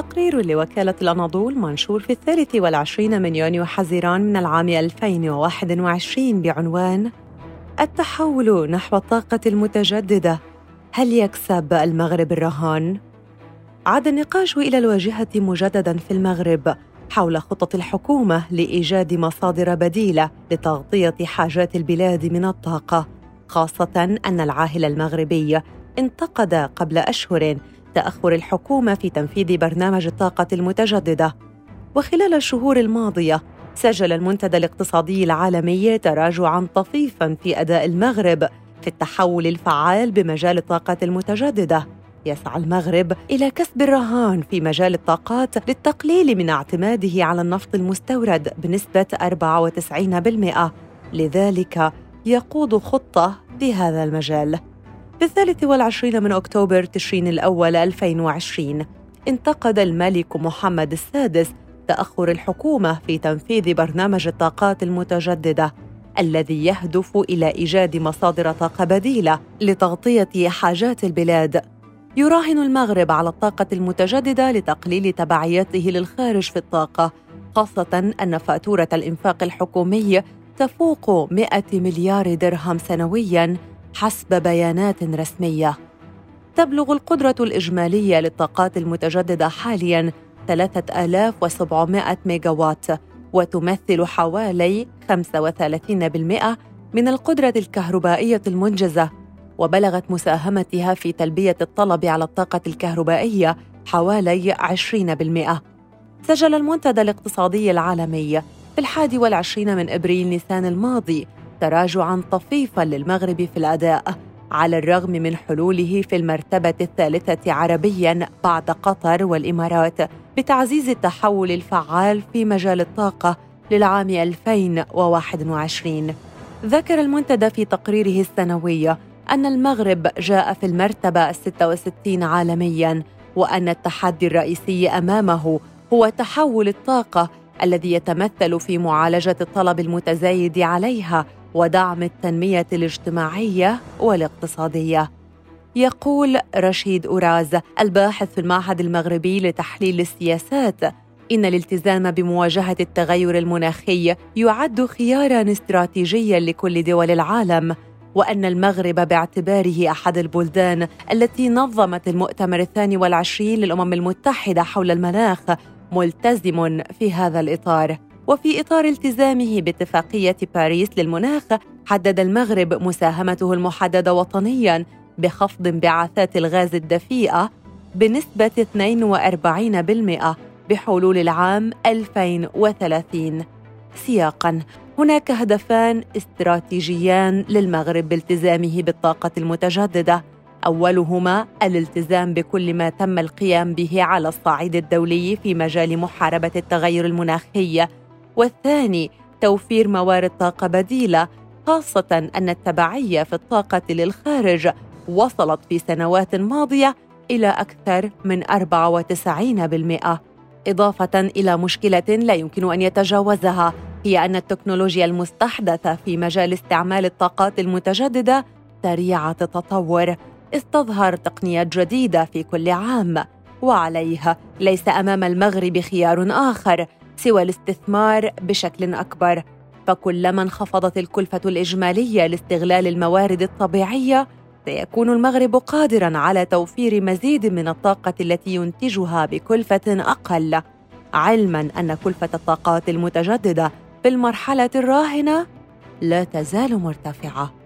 تقرير لوكالة الأناضول منشور في الثالث والعشرين من يونيو حزيران من العام 2021 بعنوان التحول نحو الطاقة المتجددة هل يكسب المغرب الرهان؟ عاد النقاش إلى الواجهة مجددا في المغرب حول خطط الحكومة لإيجاد مصادر بديلة لتغطية حاجات البلاد من الطاقة خاصة أن العاهل المغربي انتقد قبل أشهر تأخر الحكومة في تنفيذ برنامج الطاقة المتجددة. وخلال الشهور الماضية سجل المنتدى الاقتصادي العالمي تراجعا طفيفا في أداء المغرب في التحول الفعال بمجال الطاقة المتجددة. يسعى المغرب إلى كسب الرهان في مجال الطاقات للتقليل من اعتماده على النفط المستورد بنسبة 94% لذلك يقود خطة في هذا المجال. في الثالث والعشرين من أكتوبر تشرين الأول 2020 انتقد الملك محمد السادس تأخر الحكومة في تنفيذ برنامج الطاقات المتجددة الذي يهدف إلى إيجاد مصادر طاقة بديلة لتغطية حاجات البلاد. يراهن المغرب على الطاقة المتجددة لتقليل تبعياته للخارج في الطاقة خاصة أن فاتورة الإنفاق الحكومي تفوق 100 مليار درهم سنوياً. حسب بيانات رسمية. تبلغ القدرة الإجمالية للطاقات المتجددة حاليا 3700 ميجاوات وتمثل حوالي 35% من القدرة الكهربائية المنجزة. وبلغت مساهمتها في تلبية الطلب على الطاقة الكهربائية حوالي 20% سجل المنتدى الاقتصادي العالمي في الحادي والعشرين من إبريل نيسان الماضي تراجعا طفيفا للمغرب في الأداء على الرغم من حلوله في المرتبة الثالثة عربيا بعد قطر والإمارات بتعزيز التحول الفعال في مجال الطاقة للعام 2021 ذكر المنتدى في تقريره السنوي أن المغرب جاء في المرتبة 66 عالمياً وأن التحدي الرئيسي أمامه هو تحول الطاقة الذي يتمثل في معالجة الطلب المتزايد عليها ودعم التنمية الاجتماعية والاقتصادية. يقول رشيد أوراز الباحث في المعهد المغربي لتحليل السياسات إن الالتزام بمواجهة التغير المناخي يعد خيارا استراتيجيا لكل دول العالم وأن المغرب باعتباره أحد البلدان التي نظمت المؤتمر الثاني والعشرين للأمم المتحدة حول المناخ ملتزم في هذا الإطار. وفي إطار التزامه باتفاقية باريس للمناخ حدد المغرب مساهمته المحددة وطنياً بخفض انبعاثات الغاز الدفيئة بنسبة 42% بحلول العام 2030 سياقا هناك هدفان استراتيجيان للمغرب بالتزامه بالطاقة المتجددة. أولهما الالتزام بكل ما تم القيام به على الصعيد الدولي في مجال محاربة التغير المناخي. والثاني توفير موارد طاقة بديلة خاصة أن التبعية في الطاقة للخارج وصلت في سنوات ماضية إلى أكثر من 94% إضافة إلى مشكلة لا يمكن أن يتجاوزها هي أن التكنولوجيا المستحدثة في مجال استعمال الطاقات المتجددة سريعة التطور. استظهر تقنيات جديدة في كل عام وعليها ليس أمام المغرب خيار آخر. سوى الاستثمار بشكل أكبر فكلما انخفضت الكلفة الإجمالية لاستغلال الموارد الطبيعية سيكون المغرب قادرا على توفير مزيد من الطاقة التي ينتجها بكلفة أقل. علما أن كلفة الطاقات المتجددة في المرحلة الراهنة لا تزال مرتفعة.